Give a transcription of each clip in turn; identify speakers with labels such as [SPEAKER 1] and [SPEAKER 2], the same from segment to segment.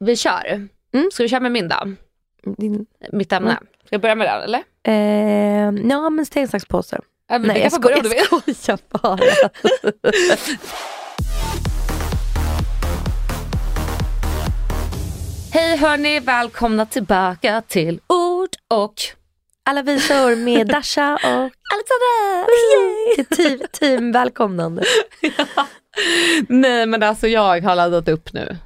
[SPEAKER 1] Vi kör. Ska vi köra med min då?
[SPEAKER 2] Din,
[SPEAKER 1] Mitt ämne.
[SPEAKER 2] Mm.
[SPEAKER 1] Ska jag börja med den eller?
[SPEAKER 2] eh, ja men sten, sax, påse.
[SPEAKER 1] Nej,
[SPEAKER 2] Nej jag
[SPEAKER 1] vill.
[SPEAKER 2] jag skojar bara.
[SPEAKER 1] Hej hörni, välkomna tillbaka till Ord och
[SPEAKER 2] Alla visor med Dasha och
[SPEAKER 1] Alexandra!
[SPEAKER 2] Yay! team, team välkomnande.
[SPEAKER 1] Nej men alltså jag har laddat upp nu.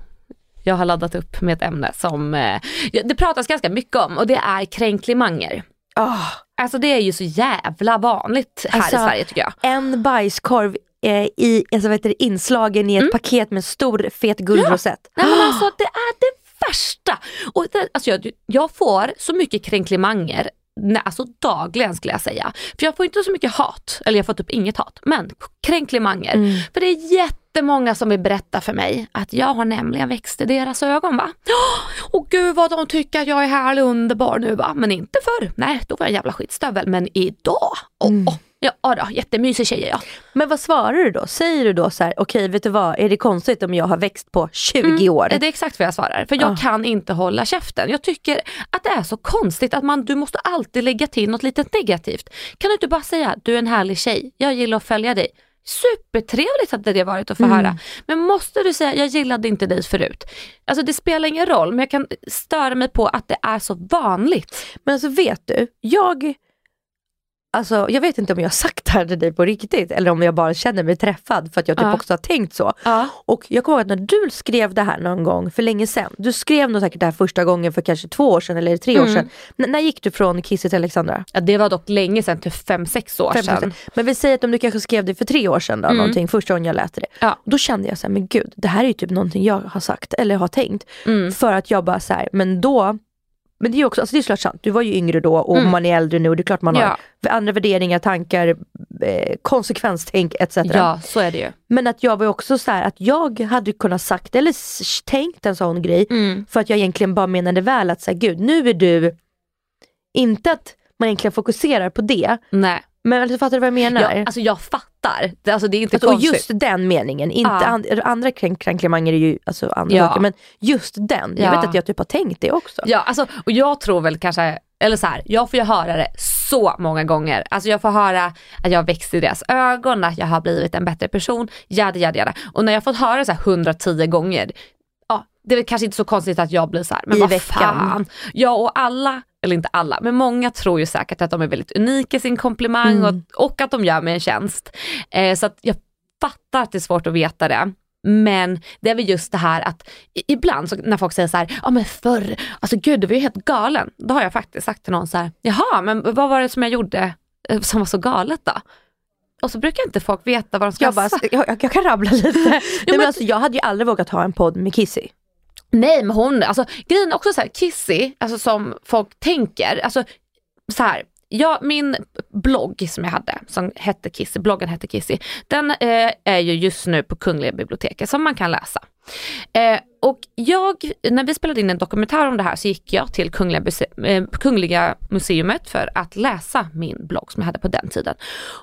[SPEAKER 1] Jag har laddat upp med ett ämne som eh, det pratas ganska mycket om och det är kränklimanger.
[SPEAKER 2] Oh,
[SPEAKER 1] Alltså det är ju så jävla vanligt här
[SPEAKER 2] Alltså,
[SPEAKER 1] i Sverige tycker jag.
[SPEAKER 2] en bajskorv eh, i, alltså, heter det, inslagen i ett paket med stor fet guldrosett.
[SPEAKER 1] Nej men alltså det är det värsta. Och det, alltså jag, jag får så mycket kränklimanger Nej, alltså dagligen skulle jag säga. För jag får inte så mycket hat, eller jag får typ inget hat, men kränklimanger.
[SPEAKER 2] Mm.
[SPEAKER 1] För det är jättemånga som vill berätta för mig att jag har nämligen växt i deras ögon va. Och gud vad de tycker att jag är härlig och underbar nu va. Men inte förr. Nej, då var jag en jävla skitstövel. Men idag, åh,
[SPEAKER 2] Mm.
[SPEAKER 1] åh, ja då, jättemysig tjej är jag.
[SPEAKER 2] Men vad svarar du då? Säger du då så här, okej vet du vad, är det konstigt om jag har växt på 20 år?
[SPEAKER 1] Det är exakt vad jag svarar. För jag
[SPEAKER 2] Ah.
[SPEAKER 1] kan inte hålla käften. Jag tycker att det är så konstigt att man, du måste alltid lägga till något litet negativt. Kan du inte bara säga, du är en härlig tjej, jag gillar att följa dig. Supertrevligt hade det varit att få höra. Men måste du säga, jag gillade inte dig förut. Alltså det spelar ingen roll, men jag kan störa mig på att det är så vanligt.
[SPEAKER 2] Men alltså vet du, jag Alltså, jag vet inte om jag har sagt det här till dig på riktigt eller om jag bara känner mig träffad för att jag typ
[SPEAKER 1] Ja.
[SPEAKER 2] också har tänkt så.
[SPEAKER 1] Ja.
[SPEAKER 2] Och jag kommer ihåg att när du skrev det här någon gång för länge sedan, du skrev nog säkert det här första gången för kanske två år sedan eller tre år
[SPEAKER 1] Mm.
[SPEAKER 2] sedan. N- när gick du från Kissy till Alexandra?
[SPEAKER 1] Ja, det var dock länge sedan, typ 5-6 år
[SPEAKER 2] Fem,
[SPEAKER 1] sedan.
[SPEAKER 2] sex- Men vi säger att om du kanske skrev det för tre år sedan då,
[SPEAKER 1] Mm.
[SPEAKER 2] någonting, första gången jag läste det.
[SPEAKER 1] Ja.
[SPEAKER 2] Då kände jag så här, men gud, det här är ju typ någonting jag har sagt eller har tänkt.
[SPEAKER 1] Mm.
[SPEAKER 2] För att jag bara så här, men då men det är ju också, alltså det är sant, du var ju yngre då och
[SPEAKER 1] Mm.
[SPEAKER 2] man är äldre nu och det är klart man
[SPEAKER 1] Ja.
[SPEAKER 2] har andra värderingar, tankar, eh, konsekvenstänk etc.
[SPEAKER 1] Ja, så är det ju.
[SPEAKER 2] Men att jag var ju också så här att jag hade kunnat sagt eller tänkt en sån grej
[SPEAKER 1] Mm.
[SPEAKER 2] för att jag egentligen bara menade väl att säga gud nu är du, inte att man egentligen fokuserar på det,
[SPEAKER 1] Nej.
[SPEAKER 2] Men alltså, fattar du vad jag menar?
[SPEAKER 1] Ja, alltså jag fattar. Det, alltså, det är inte
[SPEAKER 2] Alltså, och
[SPEAKER 1] konstigt.
[SPEAKER 2] just den meningen, inte
[SPEAKER 1] Ja.
[SPEAKER 2] and, andra kränk, kränklimanger är ju alltså andra
[SPEAKER 1] Ja.
[SPEAKER 2] saker, men just den, jag
[SPEAKER 1] Ja.
[SPEAKER 2] vet att jag typ har tänkt det också.
[SPEAKER 1] Ja, alltså, och jag tror väl kanske, eller så här, jag får ju höra det så många gånger. Alltså jag får höra att jag växt i deras ögon, att jag har blivit en bättre person, jada jada jada. Och när jag fått höra det så här 110 gånger, det är väl kanske inte så konstigt att jag blir så här, men
[SPEAKER 2] I
[SPEAKER 1] vad
[SPEAKER 2] veckan.
[SPEAKER 1] fan. Ja och alla, eller inte alla, men många tror ju säkert att de är väldigt unika i sin komplimang
[SPEAKER 2] Mm.
[SPEAKER 1] och, och att de gör mig en tjänst. Eh, så att jag fattar att det är svårt att veta det. Men det är väl just det här att ibland så när folk säger så här, ja men förr, alltså gud du var ju helt galen. Då har jag faktiskt sagt till någon så här, jaha men vad var det som jag gjorde eh, som var så galet då? Och så brukar inte folk veta vad de ska
[SPEAKER 2] Jag, bara, jag, jag kan rabbla lite. Nej, men
[SPEAKER 1] men-
[SPEAKER 2] alltså, jag hade ju aldrig vågat ha en podd med Kissy.
[SPEAKER 1] Nej men hon, alltså grejen är också så här, Kissy, alltså som folk tänker, alltså så här, Ja, min blogg som jag hade, som hette Kissy, bloggen hette Kissy, den eh, är ju just nu på Kungliga biblioteket som man kan läsa. Eh, och jag, när vi spelade in en dokumentär om det här så gick jag till Kungliga, Muse- eh, Kungliga Museumet för att läsa min blogg som jag hade på den tiden.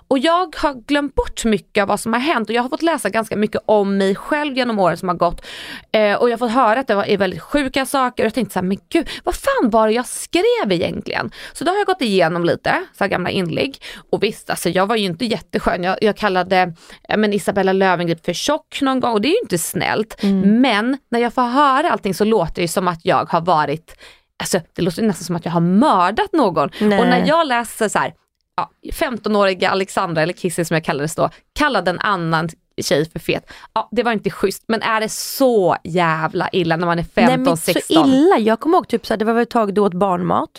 [SPEAKER 1] Och jag har glömt bort mycket av vad som har hänt och jag har fått läsa ganska mycket om mig själv genom åren som har gått. Eh, och jag har fått höra att det var, är väldigt sjuka saker och jag tänkte såhär, men gud vad fan var det jag skrev egentligen? Så då har jag gått igenom lite så gamla inlägg och visst alltså jag var ju inte jätteskön. Jag, jag kallade men Isabella Löwengrip för tjock någon gång och det är ju inte snällt. Men när jag får höra allting så låter det som att jag har varit, alltså det låter nästan som att jag har mördat någon.
[SPEAKER 2] Nej.
[SPEAKER 1] Och när jag läser så här, ja, 15-åriga Alexandra, eller Kissy som jag kallades då, kallade en annan tjej för fet. Ja, det var inte schysst, men är det så jävla illa när man är 15,
[SPEAKER 2] Nej men inte
[SPEAKER 1] 16?
[SPEAKER 2] så illa. Jag kommer ihåg typ så här, det var väl ett tag du åt barnmat.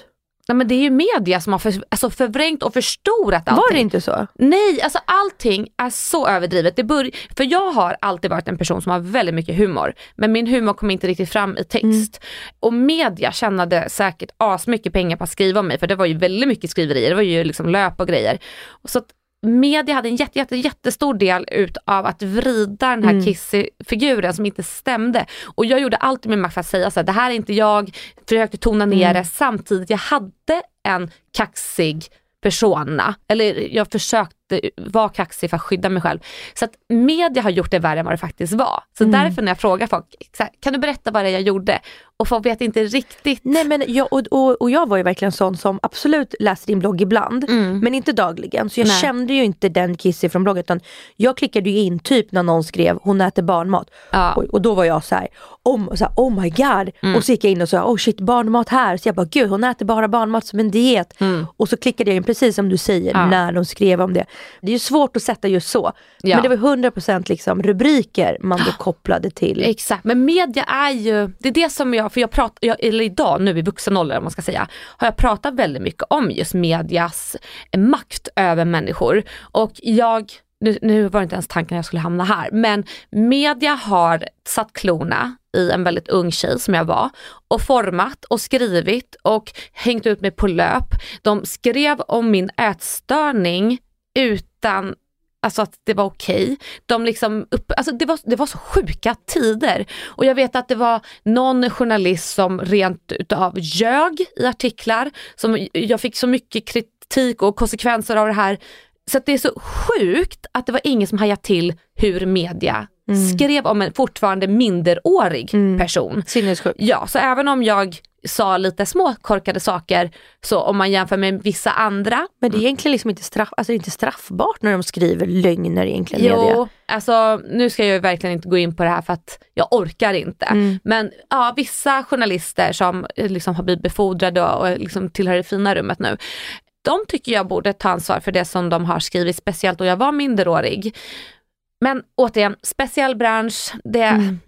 [SPEAKER 1] Nej, men det är ju media som har för, alltså förvrängt och förstorat allting.
[SPEAKER 2] Var det inte så?
[SPEAKER 1] Nej, alltså allting är så överdrivet. Det bör, för jag har alltid varit en person som har väldigt mycket humor. Men min humor kom inte riktigt fram i text. Och media tjänade säkert asmycket pengar på att skriva om mig. För det var ju väldigt mycket skriverier. Det var ju liksom löp och grejer. Och så att media hade en jätte, jätte, jättestor del utav att vrida den här Kissy-figuren som inte stämde. Och jag gjorde allt i min makt för att säga så här, det här är inte jag, försökte tona ner det. Samtidigt jag hade en kaxig persona, eller jag försökte vara kaxig för att skydda mig själv. Så att media har gjort det värre än vad det faktiskt var. Så därför när jag frågar folk, här, kan du berätta vad det är jag gjorde? Och folk vet inte riktigt.
[SPEAKER 2] Nej men jag, och, och, och jag var ju verkligen sån som absolut läste din blogg ibland men inte dagligen. Så jag
[SPEAKER 1] Mm. Nej.
[SPEAKER 2] kände ju inte den Kissy från bloggen utan jag klickade ju in typ när någon skrev hon äter barnmat.
[SPEAKER 1] Ja.
[SPEAKER 2] Och, och då var jag så här, om, så här oh my god.
[SPEAKER 1] Mm.
[SPEAKER 2] Och så gick jag in och sa oh shit barnmat här. Så jag bara gud hon äter bara barnmat som en diet. Och så klickade jag in precis som du säger
[SPEAKER 1] Mm. Ja.
[SPEAKER 2] när de skrev om det. Det är ju svårt att sätta just så.
[SPEAKER 1] Ja.
[SPEAKER 2] Men det var 100% liksom rubriker man då kopplade till.
[SPEAKER 1] Exakt, men media är ju, det är det som jag, för jag pratar, jag, eller idag nu i vuxen ålder om man ska säga, har jag pratat väldigt mycket om just medias makt över människor. Och jag, nu, nu var det inte ens tanken att jag skulle hamna här, men media har satt klorna i en väldigt ung tjej som jag var och format och skrivit och hängt ut mig på löp. De skrev om min ätstörning utan Alltså att det var okej. De liksom upp, alltså det, var, det var så sjuka tider. Och jag vet att det var någon journalist som rent utav ljög i artiklar. Som, jag fick så mycket kritik och konsekvenser av det här. Så det är så sjukt att det var ingen som hajade till hur media skrev om en fortfarande minderårig person.
[SPEAKER 2] Sinnessjukt.
[SPEAKER 1] Ja, så även om jag sa lite små korkade saker, så om man jämför med vissa andra
[SPEAKER 2] Men det är egentligen liksom inte, straff, alltså inte straffbart när de skriver lögner egentligen. media.
[SPEAKER 1] Jo, alltså nu ska jag verkligen inte gå in på det här för att jag orkar inte.
[SPEAKER 2] Mm.
[SPEAKER 1] Men ja, vissa journalister som eh, liksom har blivit befordrade och, och liksom tillhör det fina rummet nu, de tycker jag borde ta ansvar för det som de har skrivit, speciellt då jag var minderårig. Men återigen, speciell bransch, det,
[SPEAKER 2] Mm.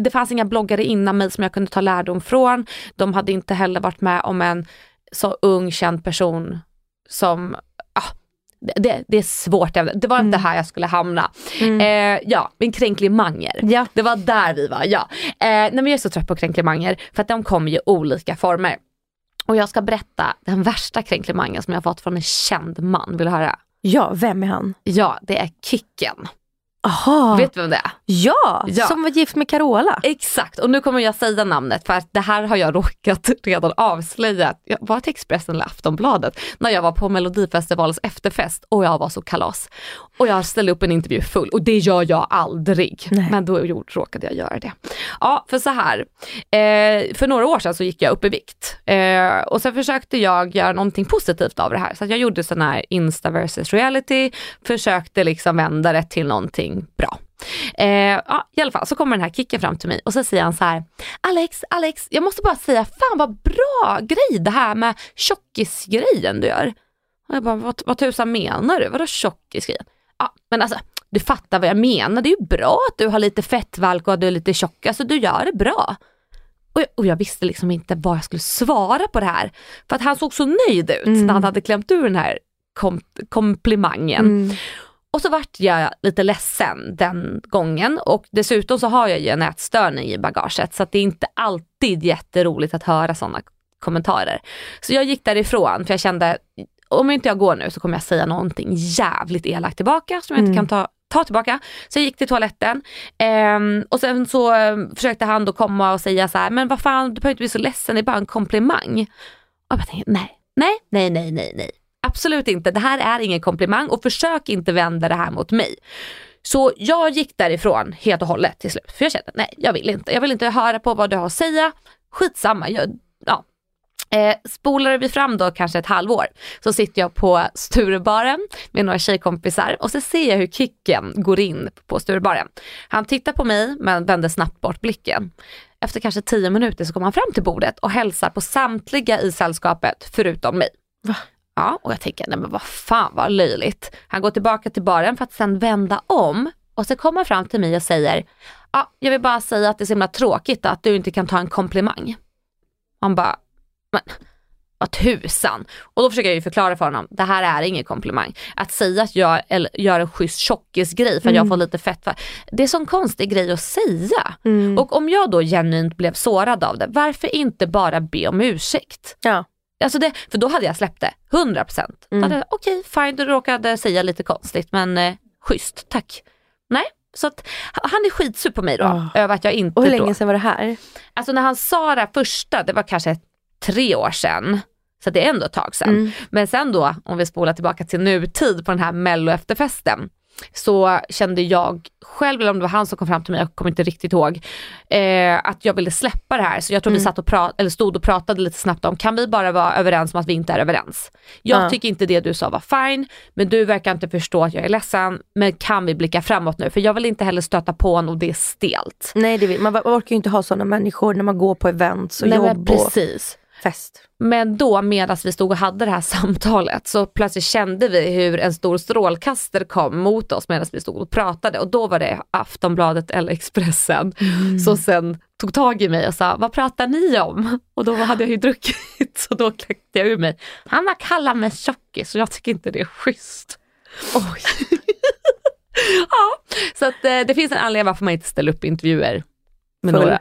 [SPEAKER 1] Det fanns inga bloggare innan mig som jag kunde ta lärdom från. De hade inte heller varit med om en så ung känd person som ah, det, det är svårt, det var inte här jag skulle hamna. Eh, ja, min kränklimanger.
[SPEAKER 2] Ja.
[SPEAKER 1] Det var där vi var, ja. Eh, nej men jag är så trött på kränklimanger för att de kommer i olika former. Och jag ska berätta den värsta kränklimangen som jag fått från en känd man, vill du höra?
[SPEAKER 2] Ja, vem är han?
[SPEAKER 1] Ja, det är Kicken.
[SPEAKER 2] Aha.
[SPEAKER 1] Vet du vem det är?
[SPEAKER 2] Ja,
[SPEAKER 1] Ja.
[SPEAKER 2] som var gift med Carola.
[SPEAKER 1] Exakt, och nu kommer jag säga namnet för att det här har jag råkat redan avslöja. Jag var till Expressen eller Aftonbladet när jag var på Melodifestivalens efterfest och jag var så kalas. Och jag ställde upp en intervju full och det gör jag aldrig.
[SPEAKER 2] Nej.
[SPEAKER 1] Men då råkade jag göra det. Ja, för så här. Eh, för några år sedan så gick jag upp i vikt eh, och sen försökte jag göra någonting positivt av det här. Så jag gjorde sån här Insta versus reality, försökte liksom vända det till någonting bra. Eh, ja, I alla fall så kommer den här kicken fram till mig och så säger han så här, Alex, Alex, jag måste bara säga, fan vad bra grej det här med tjockisgrejen du gör. Och jag bara, vad, vad tusan menar du? Vadå tjockisgrejen? Ja, men alltså, du fattar vad jag menar. Det är ju bra att du har lite fettvalk och att du är lite tjock. Alltså du gör det bra. Och jag, och jag visste liksom inte vad jag skulle svara på det här. För att han såg så nöjd ut när han hade klämt ur den här kom, komplimangen. Och så vart jag lite ledsen den gången och dessutom så har jag ju en ätstörning i bagaget så det är inte alltid jätteroligt att höra sådana kommentarer. Så jag gick därifrån för jag kände om inte jag går nu så kommer jag säga någonting jävligt elakt tillbaka som jag inte kan ta, ta tillbaka. Så jag gick till toaletten ehm, och sen så eh, försökte han då komma och säga så här, men vad fan du behöver inte bli så ledsen, det är bara en komplimang. Och jag tänkte, nej, nej, nej, nej, nej, nej. Absolut inte, det här är ingen komplimang och försök inte vända det här mot mig. Så jag gick därifrån helt och hållet till slut. För jag kände, nej jag vill inte. Jag vill inte höra på vad du har att säga. Skitsamma, jag, ja. Eh, spolar vi fram då kanske ett halvår så sitter jag på Sturebaren med några tjejkompisar och så ser jag hur Kicken går in på Sturebaren. Han tittar på mig men vänder snabbt bort blicken. Efter kanske tio minuter så kommer han fram till bordet och hälsar på samtliga i sällskapet förutom mig.
[SPEAKER 2] Va?
[SPEAKER 1] Ja, och jag tänker, nej men vad fan vad löjligt. Han går tillbaka till baren för att sen vända om och så kommer han fram till mig och säger, ja, jag vill bara säga att det är så himla tråkigt att du inte kan ta en komplimang. Han bara, men vad tusan. Och då försöker jag ju förklara för honom, det här är ingen komplimang. Att säga att jag gör en schysst tjockisgrej för att jag får lite fett, det är sån konstig grej att säga. Och om jag då genuint blev sårad av det, varför inte bara be om ursäkt?
[SPEAKER 2] Ja.
[SPEAKER 1] Alltså det, för då hade jag släppt det, 100%. Mm. Okej, fine, du råkade säga lite konstigt men eh, schysst, tack. Nej, så att han är skitsur på mig då,
[SPEAKER 2] Ah.
[SPEAKER 1] över att jag inte
[SPEAKER 2] Och hur länge sedan var det här?
[SPEAKER 1] Alltså när han sa det första, det var kanske tre år sedan. Så det är ändå ett tag sedan.
[SPEAKER 2] Mm.
[SPEAKER 1] Men sen då, om vi spolar tillbaka till nutid på den här mello efterfesten så kände jag själv, eller om det var han som kom fram till mig, jag kommer inte riktigt ihåg, eh, att jag ville släppa det här. Så jag tror vi satt och pra- eller stod och pratade lite snabbt om, kan vi bara vara överens om att vi inte är överens? Jag
[SPEAKER 2] Ja.
[SPEAKER 1] tycker inte det du sa var fine, men du verkar inte förstå att jag är ledsen, men kan vi blicka framåt nu? För jag vill inte heller stöta på honom och det är stelt.
[SPEAKER 2] Nej, det vill, man orkar ju inte ha sådana människor när man går på events och
[SPEAKER 1] Nej,
[SPEAKER 2] jobb och
[SPEAKER 1] precis.
[SPEAKER 2] Fest.
[SPEAKER 1] Men då medan vi stod och hade det här samtalet så plötsligt kände vi hur en stor strålkastare kom mot oss medan vi stod och pratade och då var det Aftonbladet eller Expressen som sen tog tag i mig och sa, vad pratar ni om? Och då hade jag ju druckit så då kläckte jag ur mig, han har kallat mig tjockis och jag tycker inte det är schysst. Oj. ja, så att eh, det finns en anledning varför man inte ställer upp intervjuer med
[SPEAKER 2] Full.
[SPEAKER 1] några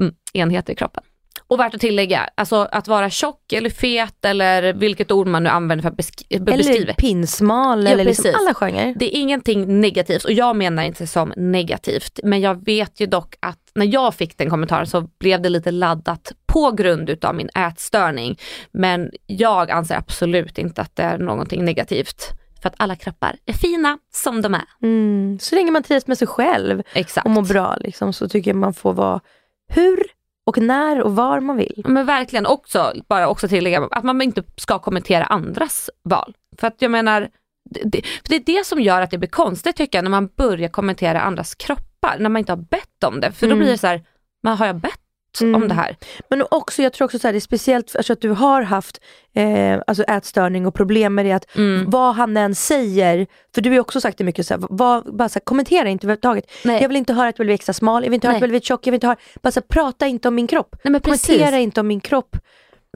[SPEAKER 1] mm, enheter i kroppen. Och värt att tillägga, alltså att vara tjock eller fet eller vilket ord man nu använder för att besk- beskriva.
[SPEAKER 2] Eller pinsmal
[SPEAKER 1] Ja,
[SPEAKER 2] eller liksom
[SPEAKER 1] precis.
[SPEAKER 2] alla genrer.
[SPEAKER 1] Det är ingenting negativt och jag menar inte som negativt. Men jag vet ju dock att när jag fick den kommentaren så blev det lite laddat på grund utav min ätstörning. Men jag anser absolut inte att det är någonting negativt. För att alla kroppar är fina som de är.
[SPEAKER 2] Mm. Så länge man trivs med sig själv
[SPEAKER 1] Exakt.
[SPEAKER 2] och mår bra liksom, så tycker jag man får vara hur och när och var man vill.
[SPEAKER 1] Men verkligen också, bara också tillägga att man inte ska kommentera andras val. För att jag menar, det, det, för det är det som gör att det blir konstigt tycker jag när man börjar kommentera andras kroppar, när man inte har bett om det. För då
[SPEAKER 2] Mm.
[SPEAKER 1] blir det så här, men har jag bett
[SPEAKER 2] Mm.
[SPEAKER 1] om det här?
[SPEAKER 2] Men också, jag tror också så här, det är speciellt alltså att du har haft eh, alltså ätstörning och problem med det att
[SPEAKER 1] Mm.
[SPEAKER 2] vad han än säger, för du har också sagt det mycket så här, vad, bara så här, kommentera inte överhuvudtaget. Jag vill inte höra att jag vill bli extra smal, jag vill inte höra
[SPEAKER 1] Nej.
[SPEAKER 2] att jag vill bli tjock, jag vill inte höra, bara så här, prata inte om min kropp.
[SPEAKER 1] Nej.
[SPEAKER 2] Kommentera inte om min kropp.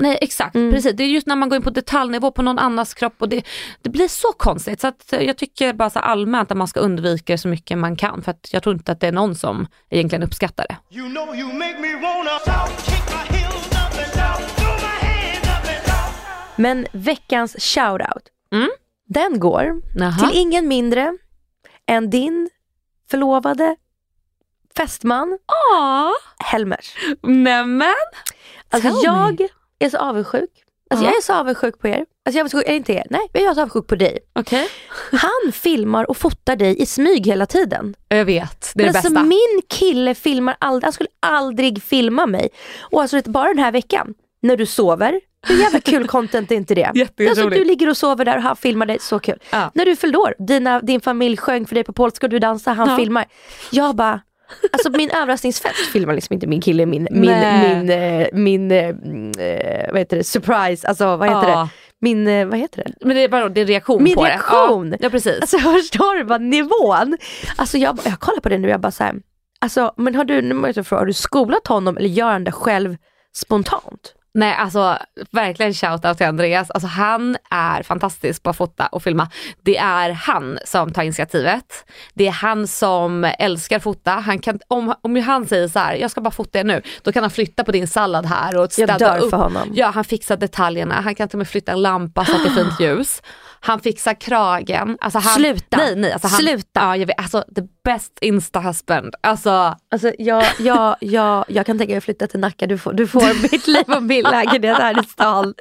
[SPEAKER 1] Nej exakt,
[SPEAKER 2] Mm.
[SPEAKER 1] precis. Det är just när man går in på detaljnivå på någon annans kropp och det, det blir så konstigt. Så att eh, jag tycker bara så allmänt att man ska undvika det så mycket man kan för att jag tror inte att det är någon som egentligen uppskattar det.
[SPEAKER 3] You know you.
[SPEAKER 2] Men veckans shoutout,
[SPEAKER 1] Mm.
[SPEAKER 2] den går
[SPEAKER 1] Jaha.
[SPEAKER 2] till ingen mindre än din förlovade fästman Helmers.
[SPEAKER 1] nämen.
[SPEAKER 2] Alltså
[SPEAKER 1] Tell
[SPEAKER 2] jag
[SPEAKER 1] me.
[SPEAKER 2] Är så avundsjuk. Alltså
[SPEAKER 1] Ja.
[SPEAKER 2] jag är så avundsjuk på er. Alltså jag är avundsjuk, eller inte er, nej jag är så avundsjuk på dig.
[SPEAKER 1] Okej.
[SPEAKER 2] Han filmar och fotar dig i smyg hela tiden.
[SPEAKER 1] Jag vet, det är
[SPEAKER 2] Men
[SPEAKER 1] det
[SPEAKER 2] alltså
[SPEAKER 1] bästa.
[SPEAKER 2] min kille filmar aldrig, han skulle aldrig filma mig. Och alltså bara den här veckan, när du sover, hur jävla kul content är inte det? Alltså du ligger och sover där och han filmar dig, så kul.
[SPEAKER 1] Ja.
[SPEAKER 2] När du fyllde år, din familj sjöng för dig på polska och du dansar, han
[SPEAKER 1] Ja.
[SPEAKER 2] filmar. Jag bara, alltså min överraskningsfest filmar liksom inte min kille, min, min, min, eh, min, eh, mm, eh, vad heter det, surprise, alltså vad heter det? Min, eh, vad heter det?
[SPEAKER 1] Men det är bara är reaktion
[SPEAKER 2] Min
[SPEAKER 1] på
[SPEAKER 2] reaktion.
[SPEAKER 1] det. Ja, ja precis.
[SPEAKER 2] Alltså förstår du vad nivån? Alltså jag, jag kollar på det nu jag bara såhär, alltså men har du, nu måste jag fråga, har du skolat honom eller gör han det själv spontant?
[SPEAKER 1] Nej alltså verkligen shoutout till Andreas. Alltså han är fantastisk på att fota och filma. Det är han som tar initiativet. Det är han som älskar fota. Han kan, om, om han säger så här, jag ska bara fota er nu, då kan han flytta på din sallad här och städa
[SPEAKER 2] Jag dör
[SPEAKER 1] upp.
[SPEAKER 2] för honom.
[SPEAKER 1] Ja han fixar detaljerna, han kan till och med flytta en lampa så att det är fint ljus. Han fixar kragen. Alltså han,
[SPEAKER 2] Sluta.
[SPEAKER 1] Nej, nej, alltså han,
[SPEAKER 2] Sluta.
[SPEAKER 1] Ja, jag vet, alltså the best insta-husband. Alltså,
[SPEAKER 2] Alltså jag, jag, jag, jag kan tänka mig att flytta till Nacka, du får, du får mitt liv och min lägenhet här i stan.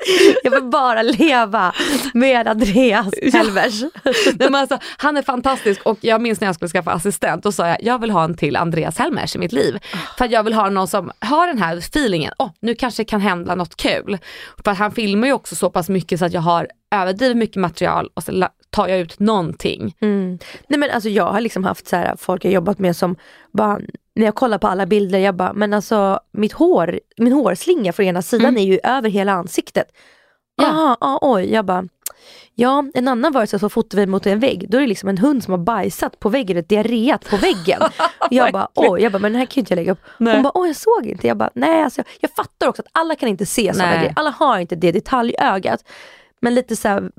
[SPEAKER 2] Jag vill bara leva med Andreas Helmers.
[SPEAKER 1] nej, men alltså, han är fantastisk och jag minns när jag skulle skaffa assistent, då sa jag jag vill ha en till Andreas Helmers i mitt liv. För att jag vill ha någon som har den här feelingen, oh, nu kanske kan hända något kul. För att han filmar ju också så pass mycket så att jag har överdrivet mycket material och så tar jag ut någonting.
[SPEAKER 2] Mm. Nej men alltså jag har liksom haft så här, folk jag jobbat med som bara, när jag kollar på alla bilder, jag bara, men alltså mitt hår, min hårslinga från ena sidan är ju över hela ansiktet.
[SPEAKER 1] Ja.
[SPEAKER 2] Ja. Ah, oj, jag bara, ja en annan var det så, fotade vi mot en vägg, då är det liksom en hund som har bajsat på väggen, ett diarréat på väggen. jag bara, oj, jag bara, men den här kan ju inte jag lägga upp.
[SPEAKER 1] Nej.
[SPEAKER 2] Hon bara, oj jag såg inte. Jag bara, nej alltså, jag fattar också att alla kan inte se sådana grejer, alla har inte det detaljögat. Men lite så här,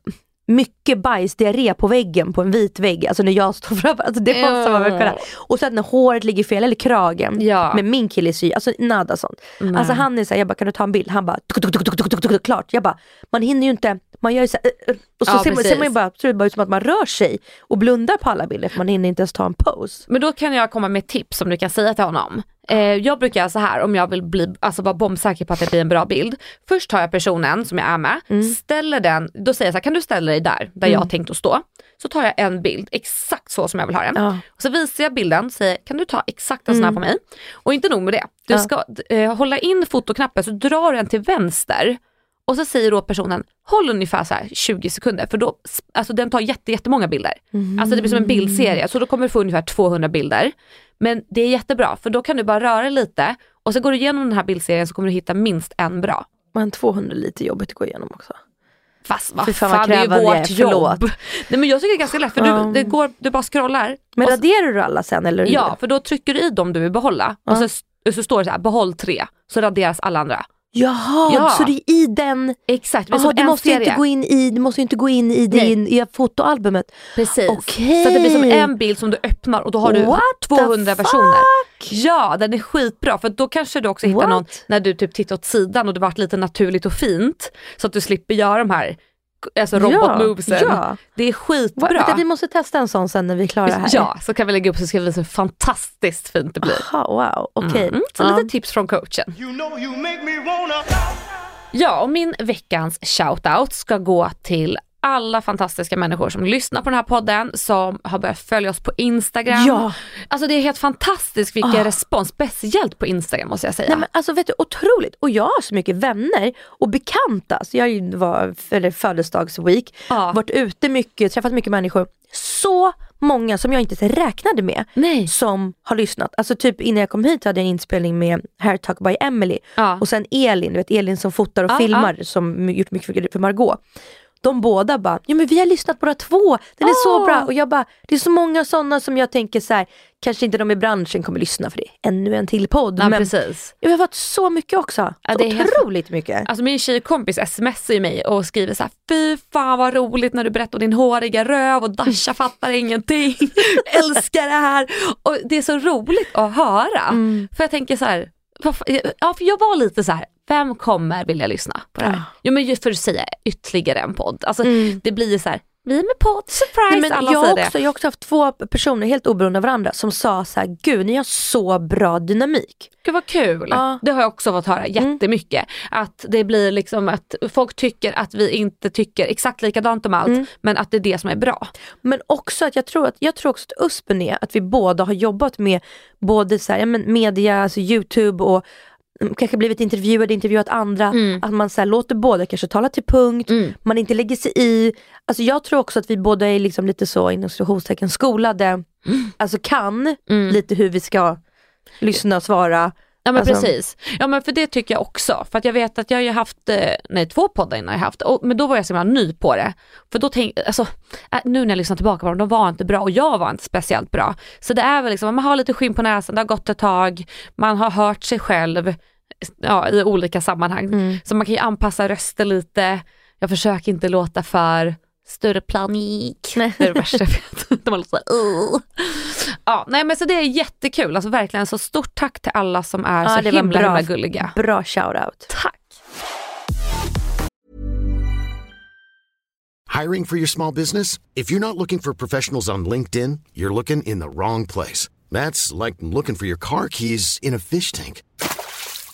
[SPEAKER 2] mycket bajsdiarré på väggen på en vit vägg, alltså när jag står framför, alltså det måste man väl. Och sen när håret ligger fel, eller kragen,
[SPEAKER 1] Ja.
[SPEAKER 2] med min kille sy, alltså nada sånt. Alltså han är såhär, jag bara kan du ta en bild? Han bara tuk, tuk, tuk, tuk, tuk, tuk, tuk, klart. Jag bara, man hinner ju inte, man gör ju såhär, uh, uh, och så
[SPEAKER 1] Ja,
[SPEAKER 2] ser, man, ser man ju bara, ser det bara ut som att man rör sig och blundar på alla bilder för man hinner inte ens ta en pose.
[SPEAKER 1] Men då kan jag komma med tips som du kan säga till honom. Eh, jag brukar göra så här om jag vill bli, alltså vara bombsäker på att det blir en bra bild. Först tar jag personen som jag är med, ställer den, då säger jag så här, kan du ställa dig där, där jag har tänkt att stå. Så tar jag en bild exakt så som jag vill ha den.
[SPEAKER 2] Ja.
[SPEAKER 1] Och så visar jag bilden, säger kan du ta exakt en sån här på mig. Och inte nog med det, du
[SPEAKER 2] Ja.
[SPEAKER 1] ska eh, hålla in fotoknappen så drar du den till vänster. Och så säger då personen, håll ungefär så här 20 sekunder för då, alltså den tar jätte, jättemånga bilder. Alltså det blir som en bildserie så då kommer du få ungefär 200 bilder. Men det är jättebra för då kan du bara röra lite och så går du igenom den här bildserien så kommer du hitta minst en bra.
[SPEAKER 2] Men 200 är lite jobbigt att gå igenom också.
[SPEAKER 1] Fast vad fan,
[SPEAKER 2] fan
[SPEAKER 1] det är ju vårt jobb. Nej men jag tycker det är ganska lätt för
[SPEAKER 2] Ja.
[SPEAKER 1] du, går, du bara scrollar.
[SPEAKER 2] Men raderar du alla sen eller?
[SPEAKER 1] ja för då trycker du i dem du vill behålla och så, så står det så här behåll tre så raderas alla andra.
[SPEAKER 2] Jaha,
[SPEAKER 1] Ja.
[SPEAKER 2] så det är i den,
[SPEAKER 1] Exakt, men som
[SPEAKER 2] du måste
[SPEAKER 1] serie.
[SPEAKER 2] inte gå in i, du måste inte gå in i,
[SPEAKER 1] Nej.
[SPEAKER 2] din, i fotoalbumet.
[SPEAKER 1] Precis.
[SPEAKER 2] Okej.
[SPEAKER 1] Så det blir som en bild som du öppnar och då har du
[SPEAKER 2] What the
[SPEAKER 1] 200 personer. Ja, den är skitbra för då kanske du också hittar
[SPEAKER 2] What?
[SPEAKER 1] någon när du typ tittar åt sidan och det varit lite naturligt och fint. Så att du slipper göra de här alltså robotmovesen.
[SPEAKER 2] Ja.
[SPEAKER 1] Det är skitbra.
[SPEAKER 2] vi måste testa en sån sen när vi är klara här.
[SPEAKER 1] Ja, så kan vi lägga upp så ska vi visa hur fantastiskt fint det blir.
[SPEAKER 2] Aha, wow, okej.
[SPEAKER 1] Mm, så
[SPEAKER 2] Ja.
[SPEAKER 1] lite tips från coachen.
[SPEAKER 3] You know you make me wanna.
[SPEAKER 1] Ja, och min veckans shoutout ska gå till alla fantastiska människor som lyssnar på den här podden, som har börjat följa oss på Instagram.
[SPEAKER 2] Ja.
[SPEAKER 1] Alltså det är helt fantastiskt vilken
[SPEAKER 2] Ah.
[SPEAKER 1] respons, speciellt på Instagram måste jag säga.
[SPEAKER 2] Nej, men alltså, vet du, otroligt. Och jag har så mycket vänner och bekanta. Så jag var, eller födelsedagsweek,
[SPEAKER 1] Ja.
[SPEAKER 2] varit ute mycket, träffat mycket människor. Så många som jag inte räknade med
[SPEAKER 1] Nej.
[SPEAKER 2] som har lyssnat. Alltså typ innan jag kom hit hade jag en inspelning med Hair Talk by Emily
[SPEAKER 1] Ja.
[SPEAKER 2] och sen Elin, du vet Elin som fotar och
[SPEAKER 1] Ja,
[SPEAKER 2] filmar som gjort mycket för- för Margot. De båda bara, ja men vi har lyssnat båda två, den är så
[SPEAKER 1] Åh.
[SPEAKER 2] bra. Och jag bara, det är så många sådana som jag tänker så här, kanske inte de i branschen kommer lyssna för det är ännu en till podd.
[SPEAKER 1] Ja,
[SPEAKER 2] men
[SPEAKER 1] precis.
[SPEAKER 2] jag har fått så mycket också.
[SPEAKER 1] Ja,
[SPEAKER 2] så
[SPEAKER 1] det är helt-
[SPEAKER 2] otroligt mycket.
[SPEAKER 1] Alltså min tjejkompis smsar mig och skriver så här: fy fan vad roligt när du berättar om din håriga röv och Dasha fattar ingenting. Älskar det här. Och det är så roligt att höra.
[SPEAKER 2] Mm.
[SPEAKER 1] För jag tänker så här, ja för jag var lite så här. vem kommer vilja lyssna på det här?
[SPEAKER 2] Ja.
[SPEAKER 1] Jo men just för att säga ytterligare en podd. Alltså
[SPEAKER 2] Mm.
[SPEAKER 1] det blir så här, vi är med podd, surprise,
[SPEAKER 2] Nej, men jag, har också, jag har också haft två personer helt oberoende av varandra som sa så här, gud ni har så bra dynamik.
[SPEAKER 1] Gud vad kul.
[SPEAKER 2] Ja.
[SPEAKER 1] Det har jag också fått höra jättemycket. Att det blir liksom att folk tycker att vi inte tycker exakt likadant om allt
[SPEAKER 2] Mm.
[SPEAKER 1] men att det är det som är bra.
[SPEAKER 2] Men också att jag tror att, jag tror också att USPen är att vi båda har jobbat med både så här, ja, men media, alltså Youtube och mm, kanske blivit intervjuade, intervjuat andra. Att man så här, låter båda kanske tala till punkt,
[SPEAKER 1] Mm.
[SPEAKER 2] man inte lägger sig i. Alltså jag tror också att vi båda är liksom lite så inom citationstecken skolade, alltså kan
[SPEAKER 1] Mm.
[SPEAKER 2] lite hur vi ska lyssna och svara.
[SPEAKER 1] Ja men
[SPEAKER 2] Alltså-
[SPEAKER 1] precis. Ja men för det tycker jag också. För att jag vet att jag har ju haft, eh, nej två poddar innan jag haft, och, men då var jag så himla ny på det. För då tänkte, alltså äh, nu när jag lyssnar tillbaka på dem, de var inte bra och jag var inte speciellt bra. Så det är väl liksom, man har lite skinn på näsan, det har gått ett tag, man har hört sig själv ja, i olika sammanhang. Så man kan ju anpassa röster lite, jag försöker inte låta för större planik. Det är det värsta jag vet. De var lite såhär. Ja, nej men så det är jättekul, alltså verkligen så stort tack till alla som är
[SPEAKER 2] Ja,
[SPEAKER 1] så
[SPEAKER 2] det var
[SPEAKER 1] himla
[SPEAKER 2] bra.
[SPEAKER 1] himla gulliga.
[SPEAKER 2] Bra shoutout.
[SPEAKER 1] Tack.
[SPEAKER 4] Hiring for your small business? If you're not looking for professionals on LinkedIn, you're looking in the wrong place. That's like looking for your car keys in a fish tank.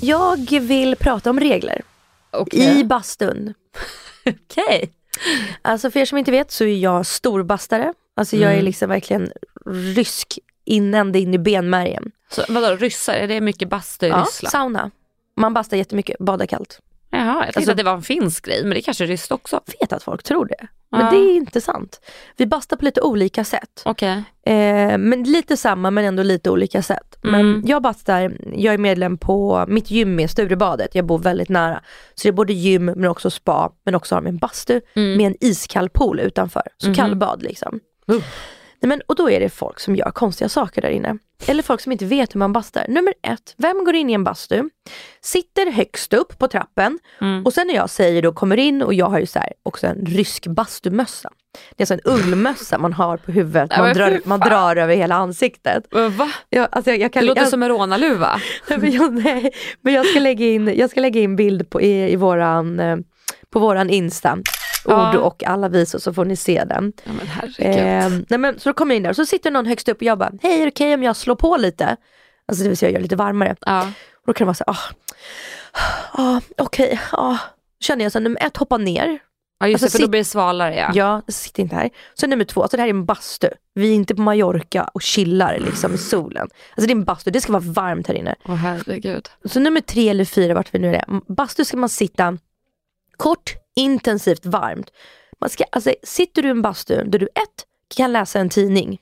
[SPEAKER 2] Jag vill prata om regler
[SPEAKER 1] Okej.
[SPEAKER 2] i bastun.
[SPEAKER 1] Okej.
[SPEAKER 2] Alltså för er som inte vet så är jag storbastare. Alltså jag
[SPEAKER 1] Mm.
[SPEAKER 2] är liksom verkligen rysk inända in i benmärgen.
[SPEAKER 1] Så vadå, ryssar, är det mycket bastu i
[SPEAKER 2] Ja,
[SPEAKER 1] Ryssland?
[SPEAKER 2] sauna. Man bastar jättemycket, badar kallt.
[SPEAKER 1] Jaha, jag tänkte
[SPEAKER 2] Alltså-
[SPEAKER 1] att det var en finsk grej, men det kanske är ryskt också.
[SPEAKER 2] vet att folk tror det. Men
[SPEAKER 1] Ja.
[SPEAKER 2] det är inte sant. Vi bastar på lite olika sätt.
[SPEAKER 1] Okej.
[SPEAKER 2] Eh, men lite samma men ändå lite olika sätt. Men
[SPEAKER 1] Mm.
[SPEAKER 2] jag bastar, jag är medlem på mitt gym med Sturebadet, jag bor väldigt nära. Så det är både gym men också spa, men också har min bastu
[SPEAKER 1] Mm.
[SPEAKER 2] med en iskall pool utanför. Så
[SPEAKER 1] Mhm.
[SPEAKER 2] kallbad liksom.
[SPEAKER 1] Uh.
[SPEAKER 2] Nej, men, och då är det folk som gör konstiga saker där inne. Eller folk som inte vet hur man bastar. Nummer ett, vem går in i en bastu, sitter högst upp på trappen
[SPEAKER 1] Mm.
[SPEAKER 2] och sen när jag säger då kommer in och jag har ju så här, också en rysk bastumössa. Det är alltså en ullmössa man har på huvudet, man drar, man drar över hela ansiktet.
[SPEAKER 1] Men Va?
[SPEAKER 2] Jag, alltså jag, jag kan,
[SPEAKER 1] Det låter
[SPEAKER 2] jag,
[SPEAKER 1] som en rånarluva.
[SPEAKER 2] men jag, nej, men jag ska lägga in, jag ska lägga in bild på, i, i våran, eh, på våran Insta. Ord och alla visor så får ni se den.
[SPEAKER 1] Ja, men.
[SPEAKER 2] Eh, nej men, så då kommer jag in där och så sitter någon högst upp och jag bara, hej är det okej om jag slår på lite? Alltså det vill säga jag gör lite varmare.
[SPEAKER 1] ja.
[SPEAKER 2] Och då kan det vara så här, ah, ah, okej, ah. Känner jag så här, nummer ett, hoppa ner.
[SPEAKER 1] ja, just
[SPEAKER 2] Alltså,
[SPEAKER 1] det, för då
[SPEAKER 2] sitt-
[SPEAKER 1] blir det svalare ja.
[SPEAKER 2] Ja, sitter inte här. Så nummer två, alltså det här är en bastu. Vi är inte på Mallorca och chillar liksom i solen. Alltså det är en bastu, det ska vara varmt här inne.
[SPEAKER 1] Åh herregud.
[SPEAKER 2] Så nummer tre eller fyra, vart vi nu är. Bastu ska man sitta kort, intensivt, varmt. Man ska, alltså, sitter du i en bastu där du ett, kan läsa en tidning,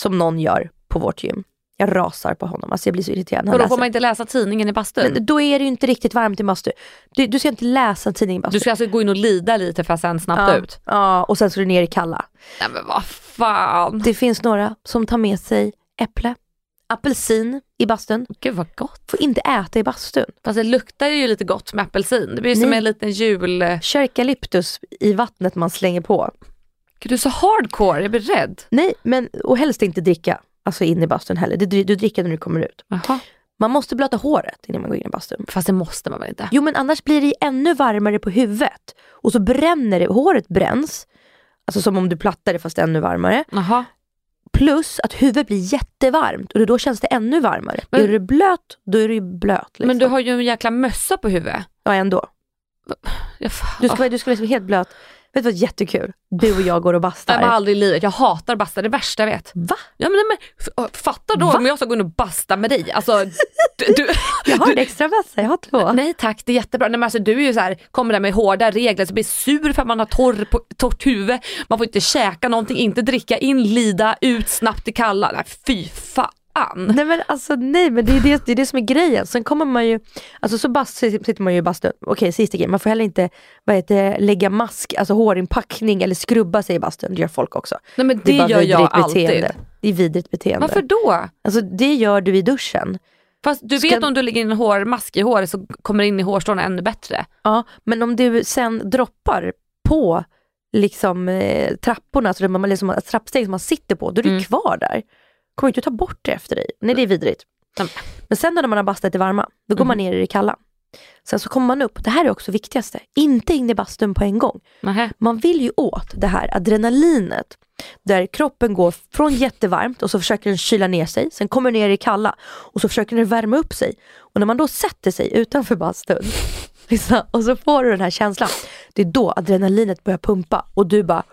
[SPEAKER 2] som någon gör på vårt gym. Jag rasar på honom, alltså jag blir så irriterad
[SPEAKER 1] Och då får man inte läsa tidningen i bastun?
[SPEAKER 2] Men då är det ju inte riktigt varmt i bastu. Du, du ska inte läsa en tidning i bastu.
[SPEAKER 1] Du ska alltså gå in och lida lite för att sen snabbt
[SPEAKER 2] ja,
[SPEAKER 1] ut?
[SPEAKER 2] ja, och sen ska du ner i kalla.
[SPEAKER 1] Nej men vad fan.
[SPEAKER 2] Det finns några som tar med sig äpple, apelsin i bastun.
[SPEAKER 1] Gud vad gott.
[SPEAKER 2] Får inte äta i bastun.
[SPEAKER 1] Fast det luktar ju lite gott med apelsin. Det blir som
[SPEAKER 2] Nej.
[SPEAKER 1] en liten jul...
[SPEAKER 2] Kör eukalyptus i vattnet man slänger på.
[SPEAKER 1] Gud du är så hardcore, jag blir rädd.
[SPEAKER 2] Nej, men och helst inte dricka. Alltså in i bastun heller. Du, du dricker när du kommer ut.
[SPEAKER 1] Jaha.
[SPEAKER 2] Man måste blöta håret innan man går in i bastun.
[SPEAKER 1] Fast det måste man väl inte?
[SPEAKER 2] Jo men annars blir det ännu varmare på huvudet. Och så bränner det, håret bränns. Alltså som om du plattar det fast ännu varmare.
[SPEAKER 1] Jaha.
[SPEAKER 2] Plus att huvudet blir jättevarmt och då känns det ännu varmare.
[SPEAKER 1] Men-
[SPEAKER 2] är du blöt, då är du blöt. Liksom.
[SPEAKER 1] Men du har ju en jäkla mössa på huvudet.
[SPEAKER 2] Ja ändå.
[SPEAKER 1] Jag,
[SPEAKER 2] Du ska, vara- du ska vara helt blöt. Vet du vad jättekul? Du och jag går och bastar.
[SPEAKER 1] Nej, men aldrig i livet. Jag hatar basta, det är det värsta jag vet.
[SPEAKER 2] Va?
[SPEAKER 1] Ja, men, men, fatta då om jag ska gå in och basta med dig. Alltså, du, du,
[SPEAKER 2] Jag har en extra bassa, jag har två.
[SPEAKER 1] Nej tack, det är jättebra. Nej, men alltså, du är ju så här, kommer där med hårda regler, så blir sur för att man har torr på, torrt huvud. Man får inte käka någonting, inte dricka in, lida, ut snabbt i kalla. Nej fy fan.
[SPEAKER 2] Nej men alltså nej men det är det, det är det som är grejen. Sen kommer man ju, alltså så bast, sitter man ju i bastun. Okej sista grejen, man får heller inte vad heter, det, lägga mask, alltså hårinpackning eller skrubba sig i bastun. Det gör folk också.
[SPEAKER 1] Nej men det,
[SPEAKER 2] bara
[SPEAKER 1] gör jag alltid.
[SPEAKER 2] beteende. Det är vidrigt beteende.
[SPEAKER 1] Varför då?
[SPEAKER 2] Alltså det gör du i duschen.
[SPEAKER 1] Fast du
[SPEAKER 2] Ska-
[SPEAKER 1] vet om du lägger in en hårmask i håret så kommer det in i hårstråna ännu bättre.
[SPEAKER 2] Ja, men om du sen droppar på liksom, eh, trapporna, alltså det man, liksom, trappsteg som man sitter på, då är det
[SPEAKER 1] Mm.
[SPEAKER 2] kvar där. Kommer inte ta bort det efter dig. Nej det är vidrigt.
[SPEAKER 1] Mm.
[SPEAKER 2] Men sen när man har bastat i varma, då går man ner i det kalla. Sen så kommer man upp, det här är också viktigaste, inte in i bastun på en gång.
[SPEAKER 1] Nähä.
[SPEAKER 2] Man vill ju åt det här adrenalinet där kroppen går från jättevarmt och så försöker den kyla ner sig, sen kommer ner i kalla och så försöker den värma upp sig. Och när man då sätter sig utanför bastun och så får du den här känslan, det är då adrenalinet börjar pumpa och du bara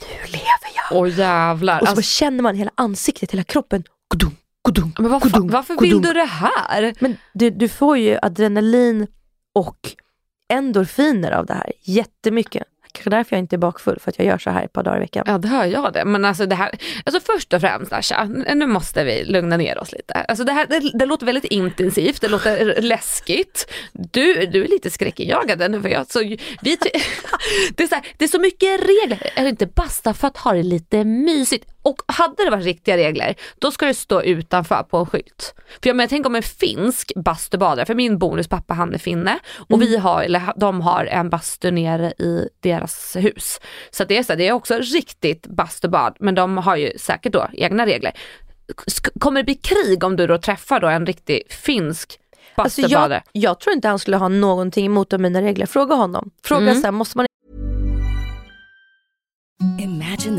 [SPEAKER 2] Nu lever jag!
[SPEAKER 1] Åh jävlar.
[SPEAKER 2] Och så
[SPEAKER 1] Alltså,
[SPEAKER 2] känner man hela ansiktet, hela kroppen. Godum, godum,
[SPEAKER 1] men vad fan,
[SPEAKER 2] godum,
[SPEAKER 1] varför
[SPEAKER 2] godum.
[SPEAKER 1] vill du det här?
[SPEAKER 2] Men du, du får ju adrenalin och endorfiner av det här. Jättemycket. Kanske därför jag inte är bakfull, för att jag gör så här ett par dagar i veckan.
[SPEAKER 1] Ja det hör jag det. Men alltså det här, alltså först och främst Asha, nu måste vi lugna ner oss lite. Alltså det, här, det, det låter väldigt intensivt, det låter läskigt. Du, du är lite skräckinjagad nu för jag, så vi, det, är så här, det är så mycket regler. Är det inte basta för att ha det lite mysigt? Och hade det varit riktiga regler, då ska det stå utanför på en skylt. För jag menar, tänk om en finsk bastubadare, för min bonuspappa han är finne och vi har, eller de har en bastu nere i deras hus. Så det är så det är också riktigt bastubad, men de har ju säkert då egna regler. Kommer det bli krig om du då träffar då en riktig finsk
[SPEAKER 2] Alltså jag, jag tror inte han skulle ha någonting emot av mina regler. Fråga honom. Fråga
[SPEAKER 1] Mm.
[SPEAKER 2] så här, måste man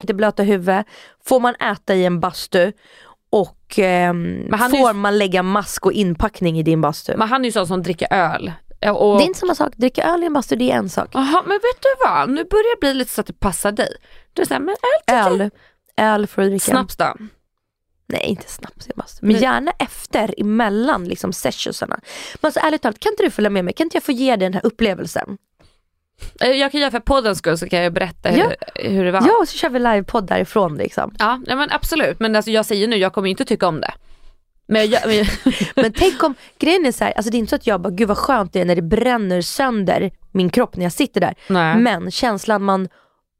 [SPEAKER 2] Inte blöta huvud, får man äta i en bastu och
[SPEAKER 1] han är ju-
[SPEAKER 2] får man lägga mask och inpackning i din bastu.
[SPEAKER 1] Men han är ju sån som dricker öl. Och,
[SPEAKER 2] Det är inte samma sak, dricka öl i en bastu det är en sak.
[SPEAKER 1] Jaha, men vet du vad? Nu börjar det bli lite så att det passar dig. Du säger, men öl
[SPEAKER 2] Öl, öl får du dricka.
[SPEAKER 1] Snaps då?
[SPEAKER 2] Nej inte snaps i en bastu. Men
[SPEAKER 1] Nej.
[SPEAKER 2] gärna efter, emellan liksom sessionsarna. Men alltså ärligt talat, kan inte du följa med mig? Kan inte jag få ge dig den här upplevelsen?
[SPEAKER 1] Eh, Jag kan göra för poddens skull så kan jag berätta hur,
[SPEAKER 2] Ja.
[SPEAKER 1] hur det var.
[SPEAKER 2] Ja, och så kör vi livepodd därifrån liksom.
[SPEAKER 1] Ja, ja men absolut. Men alltså, jag säger nu, jag kommer inte tycka om det. Men jag, men,
[SPEAKER 2] Men tänk om, grejen är så här, alltså det är inte så att jag bara, gud vad skönt det är när det bränner sönder min kropp när jag sitter där.
[SPEAKER 1] nej.
[SPEAKER 2] Men känslan man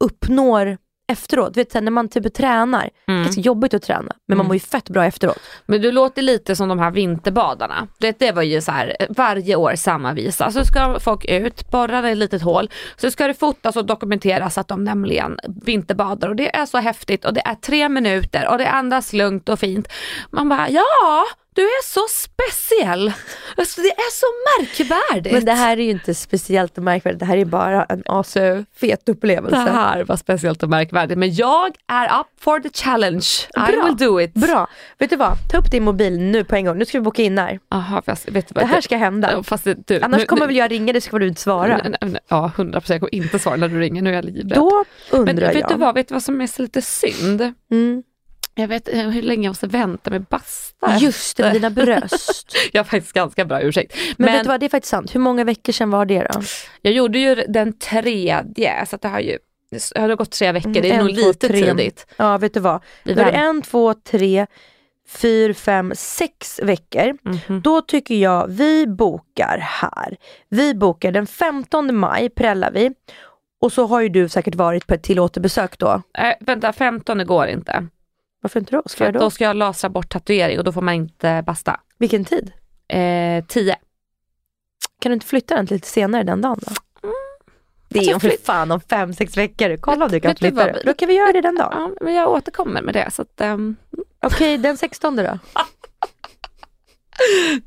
[SPEAKER 2] uppnår efteråt, vet, här, när man typ tränar, det är
[SPEAKER 1] Mm.
[SPEAKER 2] ganska jobbigt att träna, men man mår ju fett bra efteråt.
[SPEAKER 1] Men du låter lite som de här vinterbadarna. Det, det var ju så här, eh, varje år samma visa. Så ska folk ut, borra ett litet hål. Så ska det fotas och dokumenteras att de nämligen vinterbadar. Och det är så häftigt och det är tre minuter och det andas lugnt och fint. Man bara, ja, du är så speciell. Alltså, det är så märkvärdigt.
[SPEAKER 2] Men det här är ju inte speciellt och märkvärdigt, det här är bara en asfet upplevelse.
[SPEAKER 1] Det här var speciellt och märkvärdigt. Men jag är up for the challenge. I
[SPEAKER 2] Bra.
[SPEAKER 1] will do it.
[SPEAKER 2] Bra, vet du vad? Ta upp din mobil nu på en gång, nu ska vi boka in här.
[SPEAKER 1] Aha, fast, vet du vad,
[SPEAKER 2] Det här ska hända.
[SPEAKER 1] Fast, du,
[SPEAKER 2] Annars
[SPEAKER 1] nu-
[SPEAKER 2] kommer
[SPEAKER 1] nu-
[SPEAKER 2] väl jag ringa dig så kommer du inte svara.
[SPEAKER 1] Nej, nej, nej, Ja, 100 procent. Jag kommer inte svara när du ringer. Nu är jag livrädd.
[SPEAKER 2] Då
[SPEAKER 1] Men
[SPEAKER 2] undrar
[SPEAKER 1] vet
[SPEAKER 2] jag.
[SPEAKER 1] du vad, vet du vad som är så lite synd?
[SPEAKER 2] Mm.
[SPEAKER 1] Jag vet hur länge jag måste vänta med basta.
[SPEAKER 2] Just det, med dina bröst.
[SPEAKER 1] Jag har faktiskt ganska bra ursäkt.
[SPEAKER 2] Men,
[SPEAKER 1] Men,
[SPEAKER 2] vet du vad, det är faktiskt sant. Hur många veckor sedan var det då?
[SPEAKER 1] jag gjorde ju den tredje, så det har ju det har gått tre veckor. Det är
[SPEAKER 2] Mm,
[SPEAKER 1] nog
[SPEAKER 2] en, två,
[SPEAKER 1] lite
[SPEAKER 2] tre.
[SPEAKER 1] tidigt.
[SPEAKER 2] Ja, vet du vad? Då är det en, två, tre, fyra, fem, sex veckor.
[SPEAKER 1] Mhm.
[SPEAKER 2] Då tycker jag vi bokar här. Vi bokar den 15 maj, prällar vi. Och så har ju du säkert varit på ett till återbesök då.
[SPEAKER 1] Äh, vänta, 15 går inte.
[SPEAKER 2] Varför inte då? Ska
[SPEAKER 1] För
[SPEAKER 2] jag då?
[SPEAKER 1] då ska jag lasra bort tatuering och då får man inte basta.
[SPEAKER 2] Vilken tid?
[SPEAKER 1] Eh, 10.
[SPEAKER 2] Kan du inte flytta den till lite senare den dagen då? Det är
[SPEAKER 1] Alltså,
[SPEAKER 2] för
[SPEAKER 1] flytt-
[SPEAKER 2] fan om fem, sex veckor. Kolla om du kan flytta det. Då kan vi göra det den dagen.
[SPEAKER 1] Ja, men jag återkommer med det. Så att, ehm,
[SPEAKER 2] Okej, den 16 då?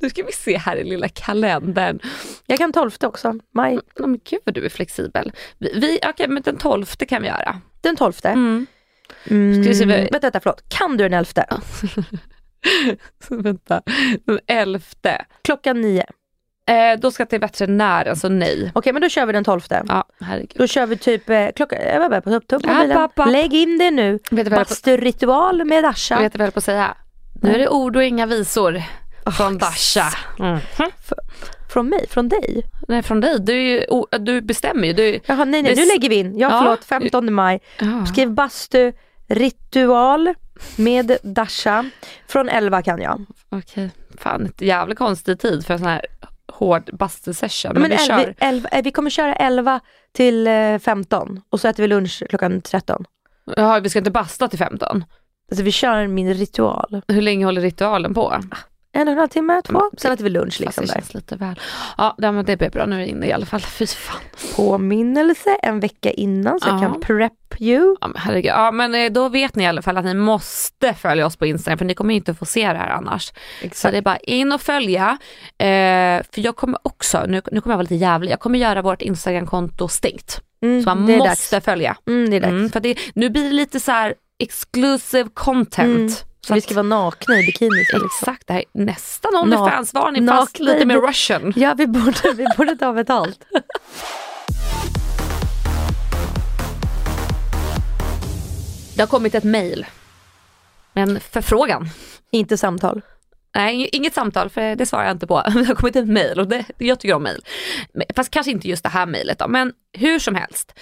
[SPEAKER 1] Nu ska vi se här i lilla kalendern.
[SPEAKER 2] Jag kan 12 också, maj.
[SPEAKER 1] Oh, men gud vad du är flexibel. Vi, vi, Okej, men den 12 kan vi göra.
[SPEAKER 2] Den 12.
[SPEAKER 1] Mm.
[SPEAKER 2] Mm.
[SPEAKER 1] Ska vi vad-
[SPEAKER 2] Vänta, vänta, förlåt. Kan du den 11?
[SPEAKER 1] Vänta, den 11.
[SPEAKER 2] Klockan 9.
[SPEAKER 1] Eh, då ska jag till veterinären, så nej.
[SPEAKER 2] Okej, men då kör vi den 12.
[SPEAKER 1] Ja, herregud.
[SPEAKER 2] Då kör vi typ eh, klockan, jag var på ta upp
[SPEAKER 1] App,
[SPEAKER 2] mobilen.
[SPEAKER 1] app, app.
[SPEAKER 2] Lägg in det nu. Basturitual med Dasha.
[SPEAKER 1] vet du vad jag på att säga? Nu är det ord och inga visor från Dasha. Mm.
[SPEAKER 2] Från mig? Från dig?
[SPEAKER 1] Nej, från dig. Du, ju, du bestämmer ju. Du,
[SPEAKER 2] Jaha, nej, nej, nu lägger vi in. Ja,
[SPEAKER 1] Ja.
[SPEAKER 2] förlåt, 15 maj.
[SPEAKER 1] Ja.
[SPEAKER 2] Skriv bastu, ritual med Dasha. Från 11 kan jag.
[SPEAKER 1] Okej, fan ett jävla konstig tid för en sån här hård bastusession. Men,
[SPEAKER 2] Men
[SPEAKER 1] vi kör.
[SPEAKER 2] elva, eh, vi kommer köra 11 till eh, 15 och så äter vi lunch klockan 13.
[SPEAKER 1] Ja, vi ska inte basta till 15.
[SPEAKER 2] Alltså vi kör min ritual.
[SPEAKER 1] Hur länge håller ritualen på?
[SPEAKER 2] En och en halv timme, två.
[SPEAKER 1] Men-
[SPEAKER 2] Sen äter vi lunch liksom
[SPEAKER 1] det
[SPEAKER 2] där.
[SPEAKER 1] känns lite väl. Ja, det blir bra. Nu är jag inne i alla fall. Fy fan.
[SPEAKER 2] Påminnelse en vecka innan så jag
[SPEAKER 1] Ja.
[SPEAKER 2] kan prep you.
[SPEAKER 1] Ja, men herregud. Ja, men eh, då vet ni i alla fall att ni måste följa oss på Instagram för ni kommer inte få se det här annars. Så det är bara in och följa. Eh, för jag kommer också, nu, nu kommer jag vara lite jävlig, jag kommer göra vårt Instagramkonto stängt.
[SPEAKER 2] Mm,
[SPEAKER 1] Så man
[SPEAKER 2] det
[SPEAKER 1] måste
[SPEAKER 2] dags.
[SPEAKER 1] följa.
[SPEAKER 2] Mm, det är dags.
[SPEAKER 1] Mm, för det, nu blir det lite så här exclusive content. Så
[SPEAKER 2] vi ska vara nakna i bikini. Liksom.
[SPEAKER 1] Exakt, det här är nästan Onlyfans-varning fast lite mer russian.
[SPEAKER 2] Ja, vi borde, vi borde ta betalt.
[SPEAKER 1] Det har kommit ett med en förfrågan.
[SPEAKER 2] Inte samtal.
[SPEAKER 1] Nej, inget samtal för det svarar jag inte på. Det har kommit ett mail och det, jag tycker om. Men- Fast kanske inte just det här mejlet då, men hur som helst.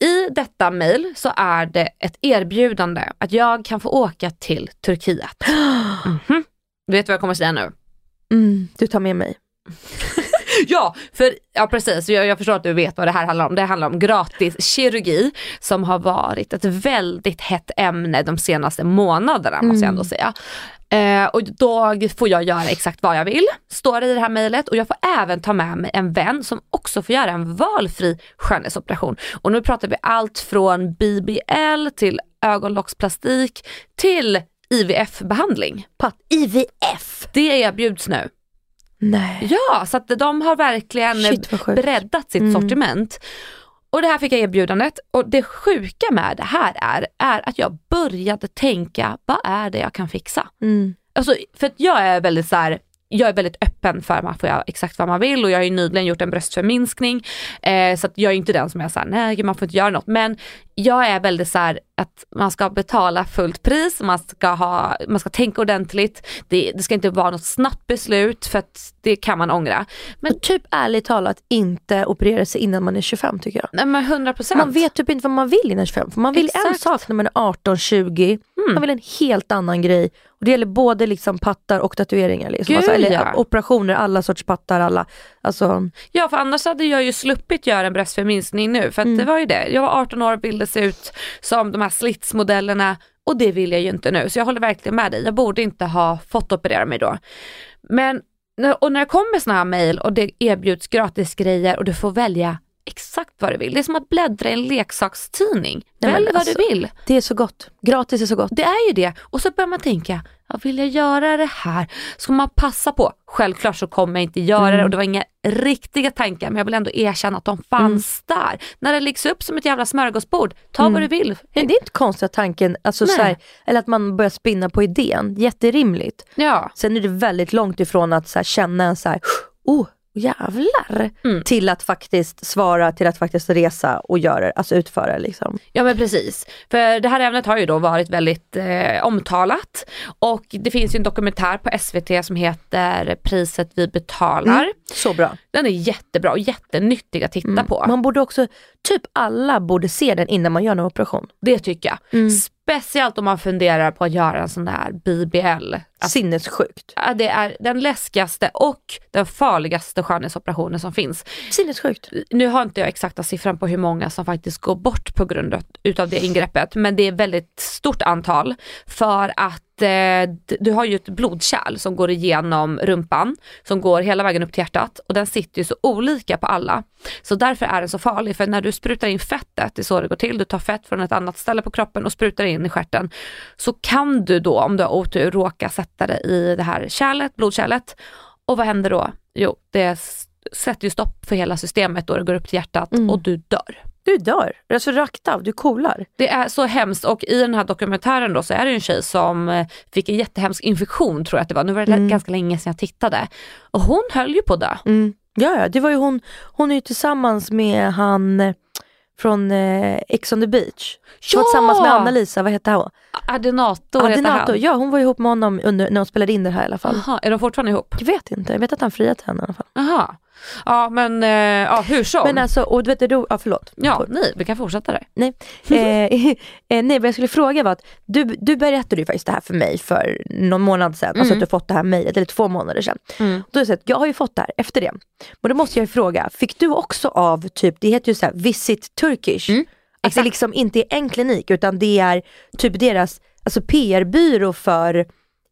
[SPEAKER 1] I detta mail så är det ett erbjudande att jag kan få åka till Turkiet. Mhm. Du vet vad jag kommer säga nu?
[SPEAKER 2] Mm, du tar med mig.
[SPEAKER 1] Ja, för, ja precis, jag, jag förstår att du vet vad det här handlar om. Det handlar om gratis kirurgi som har varit ett väldigt hett ämne de senaste månaderna måste jag ändå säga. Eh, och då får jag göra exakt vad jag vill, står det i det här mejlet och jag får även ta med mig en vän som också får göra en valfri skönhetsoperation. Och nu pratar vi allt från BBL till ögonlocksplastik till IVF-behandling.
[SPEAKER 2] IVF?
[SPEAKER 1] Det erbjuds nu.
[SPEAKER 2] Nej.
[SPEAKER 1] Ja, så att de har verkligen
[SPEAKER 2] Shit,
[SPEAKER 1] breddat sitt
[SPEAKER 2] Mm.
[SPEAKER 1] sortiment. Och det här fick jag erbjudandet och det sjuka med det här är, är att jag började tänka, vad är det jag kan fixa?
[SPEAKER 2] Mm.
[SPEAKER 1] Alltså, för att jag är väldigt så här, jag är väldigt öppen för att man får göra exakt vad man vill och jag har ju nyligen gjort en bröstförminskning. Eh, så jag är inte den som är såhär, nej man får inte göra något. Men jag är väldigt så här att man ska betala fullt pris, man ska, ha, man ska tänka ordentligt. Det, det ska inte vara något snabbt beslut för det kan man ångra.
[SPEAKER 2] Men typ ärligt talat inte operera sig innan man är 25 tycker jag.
[SPEAKER 1] Nej men 100 procent.
[SPEAKER 2] Man vet typ inte vad man vill innan 25. För man vill en
[SPEAKER 1] Exakt.
[SPEAKER 2] sak när man är 18-20, man vill en helt annan grej. Och det gäller både liksom pattar och tatueringar. Liksom.
[SPEAKER 1] Gud,
[SPEAKER 2] alltså, eller
[SPEAKER 1] ja.
[SPEAKER 2] operationer, alla sorts pattar. Alla. Alltså,
[SPEAKER 1] Ja för annars hade jag ju sluppit göra en bröstförminskning nu för att det var ju det. Jag var 18 år och ville se ut som de här slitsmodellerna och det vill jag ju inte nu. Så jag håller verkligen med dig. Jag borde inte ha fått operera mig då. Men och när det kommer såna här mail och det erbjuds gratis grejer och du får välja exakt vad du vill. Det är som att bläddra i en leksakstidning.
[SPEAKER 2] Nej,
[SPEAKER 1] Välj vad
[SPEAKER 2] alltså-
[SPEAKER 1] du vill.
[SPEAKER 2] det är så gott. Gratis är så gott.
[SPEAKER 1] Det är ju det. Och så börjar man tänka, ja, vill jag göra det här? Ska man passa på? Självklart så kommer jag inte göra
[SPEAKER 2] Mm.
[SPEAKER 1] det och det var inga riktiga tankar men jag vill ändå erkänna att de fanns
[SPEAKER 2] Mm.
[SPEAKER 1] där. När det läggs upp som ett jävla smörgåsbord, ta vad du vill.
[SPEAKER 2] Men det är inte konstigt att tanken, alltså, så här, eller att man börjar spinna på idén. Jätterimligt.
[SPEAKER 1] Ja.
[SPEAKER 2] Sen är det väldigt långt ifrån att så här, känna en så här, oh jävlar,
[SPEAKER 1] Mm.
[SPEAKER 2] till att faktiskt svara, till att faktiskt resa och göra, alltså utföra liksom.
[SPEAKER 1] Ja men precis. För det här ämnet har ju då varit väldigt eh, omtalat och det finns ju en dokumentär på SVT som heter Priset vi betalar.
[SPEAKER 2] Mm. Så bra.
[SPEAKER 1] Den är jättebra och jättenyttig att titta på.
[SPEAKER 2] Man borde också, typ alla borde se den innan man gör en operation.
[SPEAKER 1] Det tycker jag. Speciellt om man funderar på att göra en sån där BBL. Alltså,
[SPEAKER 2] Sinnessjukt.
[SPEAKER 1] det är den läskigaste och den farligaste skönhetsoperationen som finns.
[SPEAKER 2] Sinnessjukt.
[SPEAKER 1] Nu har inte jag exakta siffran på hur många som faktiskt går bort på grund av, utav det ingreppet, men det är väldigt stort antal för att du har ju ett blodkärl som går igenom rumpan, som går hela vägen upp till hjärtat och den sitter ju så olika på alla. Så därför är den så farlig, för när du sprutar in fettet, det är så det går till, du tar fett från ett annat ställe på kroppen och sprutar in i stjärten så kan du då om du har otur råka sätta det i det här kärlet, blodkärlet. Och vad händer då? Jo, det sätter ju stopp för hela systemet och det går upp till hjärtat
[SPEAKER 2] Mm.
[SPEAKER 1] och du dör.
[SPEAKER 2] Du dör, alltså rakt av, du kolar.
[SPEAKER 1] Det är så hemskt och i den här dokumentären då så är det en tjej som eh, fick en jättehemsk infektion tror jag att det var. Nu var det
[SPEAKER 2] Mm.
[SPEAKER 1] ganska länge sedan jag tittade. Och hon höll ju på dö.
[SPEAKER 2] Mm. Ja, ja, det var ju hon, hon är ju tillsammans med han eh, från eh, Ex on the beach. Var
[SPEAKER 1] Ja!
[SPEAKER 2] tillsammans med Anna-Lisa, vad hette hon?
[SPEAKER 1] Adenator heter
[SPEAKER 2] Adenato,
[SPEAKER 1] han.
[SPEAKER 2] ja hon var ihop med honom under, när hon spelade in det här i alla fall.
[SPEAKER 1] Aha, är de fortfarande ihop?
[SPEAKER 2] Jag vet inte, jag vet att han friat henne i alla fall.
[SPEAKER 1] Jaha. Ja men eh, ja, hur som.
[SPEAKER 2] Men alltså, och du vet, det ro- ja förlåt.
[SPEAKER 1] ja, nej, vi kan fortsätta där.
[SPEAKER 2] Nej. Eh, eh, nej, vad jag skulle fråga var att du, du berättade ju faktiskt det här för mig för någon månad sedan, alltså att du fått det här mejlet, eller två månader sedan.
[SPEAKER 1] Mm.
[SPEAKER 2] Då har jag sagt, jag har ju fått det här efter det. Men då måste jag ju fråga, fick du också av typ, det heter ju så här Visit Turkish, att det liksom inte är en klinik utan det är typ deras alltså PR-byrå för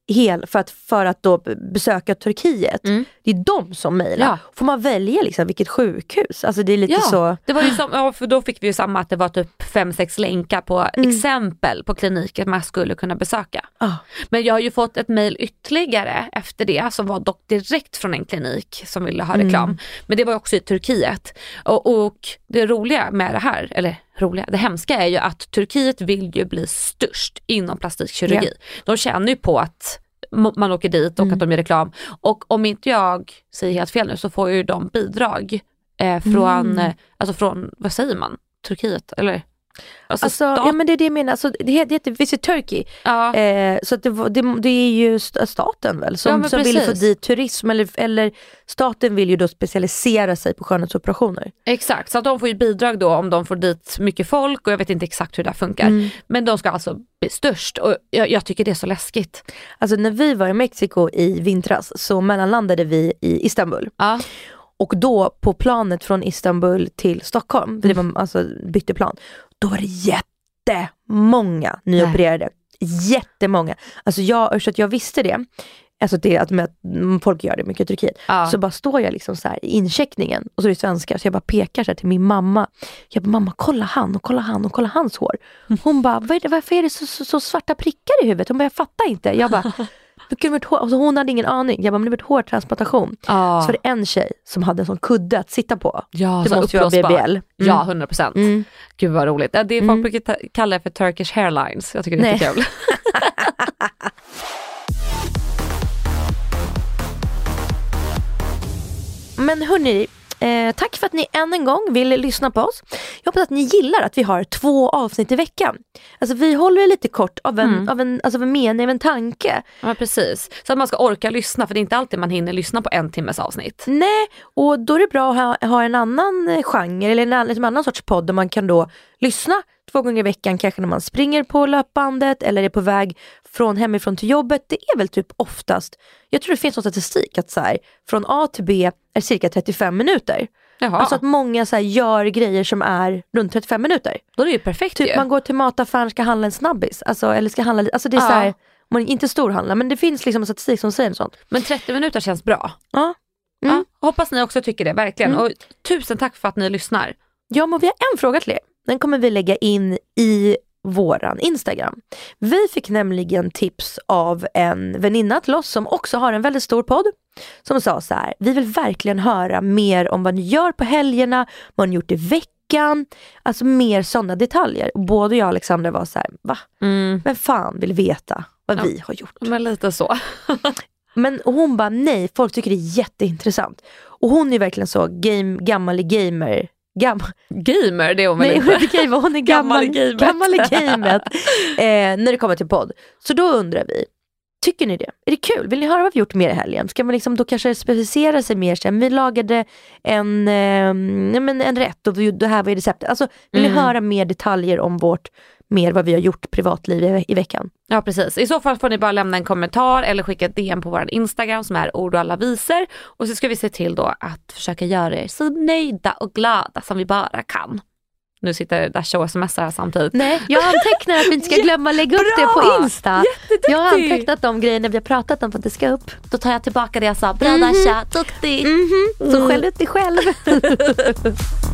[SPEAKER 2] hel, för att, för att då besöka Turkiet. Det är de som mejlar.
[SPEAKER 1] Ja.
[SPEAKER 2] Får man välja liksom vilket sjukhus? Alltså det är lite
[SPEAKER 1] Ja,
[SPEAKER 2] så.
[SPEAKER 1] det var ju som, ja, för då fick vi ju samma att det var typ fem sex länkar på
[SPEAKER 2] Mm.
[SPEAKER 1] exempel på kliniker man skulle kunna besöka.
[SPEAKER 2] Ah.
[SPEAKER 1] Men jag har ju fått ett mejl ytterligare efter det som var dock direkt från en klinik som ville ha reklam.
[SPEAKER 2] Mm.
[SPEAKER 1] Men det var också i Turkiet. Och, och det roliga med det här, eller roliga, det hemska är ju att Turkiet vill ju bli störst inom plastikkirurgi. De tjänar ju på att man åker dit
[SPEAKER 2] Mm.
[SPEAKER 1] och att de gör reklam. Och om inte jag säger helt fel nu så får ju de bidrag eh, från,
[SPEAKER 2] Mm.
[SPEAKER 1] eh, alltså från, vad säger man, Turkiet eller? Alltså,
[SPEAKER 2] Alltså, ja men det är det jag menar, alltså, det heter, det heter Visit Turkey.
[SPEAKER 1] ja.
[SPEAKER 2] Eh, så det, det, det är ju st- staten väl
[SPEAKER 1] Ja,
[SPEAKER 2] som,
[SPEAKER 1] men
[SPEAKER 2] som vill få dit turism eller, eller staten vill ju då specialisera sig på skönhetsoperationer.
[SPEAKER 1] Exakt, så att de får ju bidrag då om de får dit mycket folk och jag vet inte exakt hur det här funkar.
[SPEAKER 2] Mm.
[SPEAKER 1] Men de ska alltså bli störst och jag, jag tycker det är så läskigt.
[SPEAKER 2] Alltså när vi var i Mexiko i vintras så mellanlandade vi i Istanbul.
[SPEAKER 1] Ja.
[SPEAKER 2] Och då på planet från Istanbul till Stockholm, för det var alltså bytte plan, då var det jättemånga nyopererade. Jättemånga. Alltså jag, så att jag visste det, alltså det att med, folk gör det mycket i Turkiet,
[SPEAKER 1] Ja.
[SPEAKER 2] så bara står jag liksom så i incheckningen och så är det svenskar så jag bara pekar så till min mamma. Jag bara, mamma kolla han och kolla han och kolla hans hår. Hon bara, Vad är det, varför är det så, så, så svarta prickar i huvudet? Hon bara, jag fattar inte. Jag bara, "Det kunde varit hår. Alltså hon hade ingen aning. Jag bara, men det var ett hårtransplantation.
[SPEAKER 1] Ja.
[SPEAKER 2] Så var det en tjej som hade en sån kudde att sitta på.
[SPEAKER 1] Ja,
[SPEAKER 2] det
[SPEAKER 1] så
[SPEAKER 2] måste ju vara. BBL. Mm.
[SPEAKER 1] Ja, 100 procent.
[SPEAKER 2] Mm.
[SPEAKER 1] Gud vad roligt. Det är folk brukar ta- kalla det för Turkish Hairlines. Jag tycker det är
[SPEAKER 2] Nej.
[SPEAKER 1] kul.
[SPEAKER 2] Men hörni, eh, tack för att ni än en gång vill lyssna på oss. Jag hoppas att ni gillar att vi har två avsnitt i veckan. Alltså vi håller det lite kort av en,
[SPEAKER 1] Mm.
[SPEAKER 2] av en, alltså av en mening, av en tanke.
[SPEAKER 1] Ja, precis. Så att man ska orka lyssna för det är inte alltid man hinner lyssna på en timmes avsnitt.
[SPEAKER 2] Nej, och då är det bra att ha, ha en annan eh, genre eller en liksom annan sorts podd där man kan då lyssna två gånger i veckan, kanske när man springer på löpbandet eller är på väg från hemifrån till jobbet. Det är väl typ oftast, jag tror det finns någon statistik att så här, från A till B är cirka 35 minuter.
[SPEAKER 1] Jaha,
[SPEAKER 2] Alltså att många så här, gör grejer som är runt 35 minuter.
[SPEAKER 1] då är det ju perfekt
[SPEAKER 2] Typ
[SPEAKER 1] ju.
[SPEAKER 2] man går till mataffären, ska handla en snabbis. Alltså, eller ska handla, alltså det är
[SPEAKER 1] Ja.
[SPEAKER 2] så här, man inte storhandlar men det finns liksom statistik som säger sånt.
[SPEAKER 1] Men 30 minuter känns bra.
[SPEAKER 2] Ja. Mm.
[SPEAKER 1] Ja, hoppas ni också tycker det, verkligen. Och tusen tack för att ni lyssnar.
[SPEAKER 2] Ja, men vi har en fråga till er. Den kommer vi lägga in i våran Instagram. Vi fick nämligen tips av en väninna till oss som också har en väldigt stor podd. Som sa så här, vi vill verkligen höra mer om vad ni gör på helgerna, vad ni gjort i veckan. Alltså mer sådana detaljer. Både jag och Alexandra var så här, va? Men fan vill veta vad
[SPEAKER 1] Mm. Ja.
[SPEAKER 2] vi har gjort.
[SPEAKER 1] Men lite så.
[SPEAKER 2] Men hon bara nej, folk tycker det är jätteintressant. Och hon är verkligen så game, gammal gamer. Gam,
[SPEAKER 1] Gamer, det är hon väl
[SPEAKER 2] nej,
[SPEAKER 1] inte?
[SPEAKER 2] inte gamer, hon är gammal,
[SPEAKER 1] Gammal i gamet.
[SPEAKER 2] Eh, när det kommer till podd. Så då undrar vi, tycker ni det? Är det kul? Vill ni höra vad vi gjort mer i helgen? Ska man liksom då kanske specificera sig mer? Sen vi lagade en, eh, nej, men en rätt och vi, det här var receptet. Alltså, vill
[SPEAKER 1] Mm.
[SPEAKER 2] ni höra mer detaljer om vårt, mer vad vi har gjort privatliv i, i veckan?
[SPEAKER 1] Ja precis, i så fall får ni bara lämna en kommentar eller skicka ett DM på vår Instagram som är ord och alla visor. Och så ska vi se till då att försöka göra er så nöjda och glada som vi bara kan. Nu sitter Dasha och smsar här samtidigt.
[SPEAKER 2] Nej, jag antecknar att vi inte ska glömma lägga upp det
[SPEAKER 1] Bra!
[SPEAKER 2] på Insta. Jag har antecknat de grejerna vi har pratat om för att det ska upp.
[SPEAKER 1] Då tar jag tillbaka det jag sa. Bra Dasha, duktig!
[SPEAKER 2] Så skäll ut dig själv.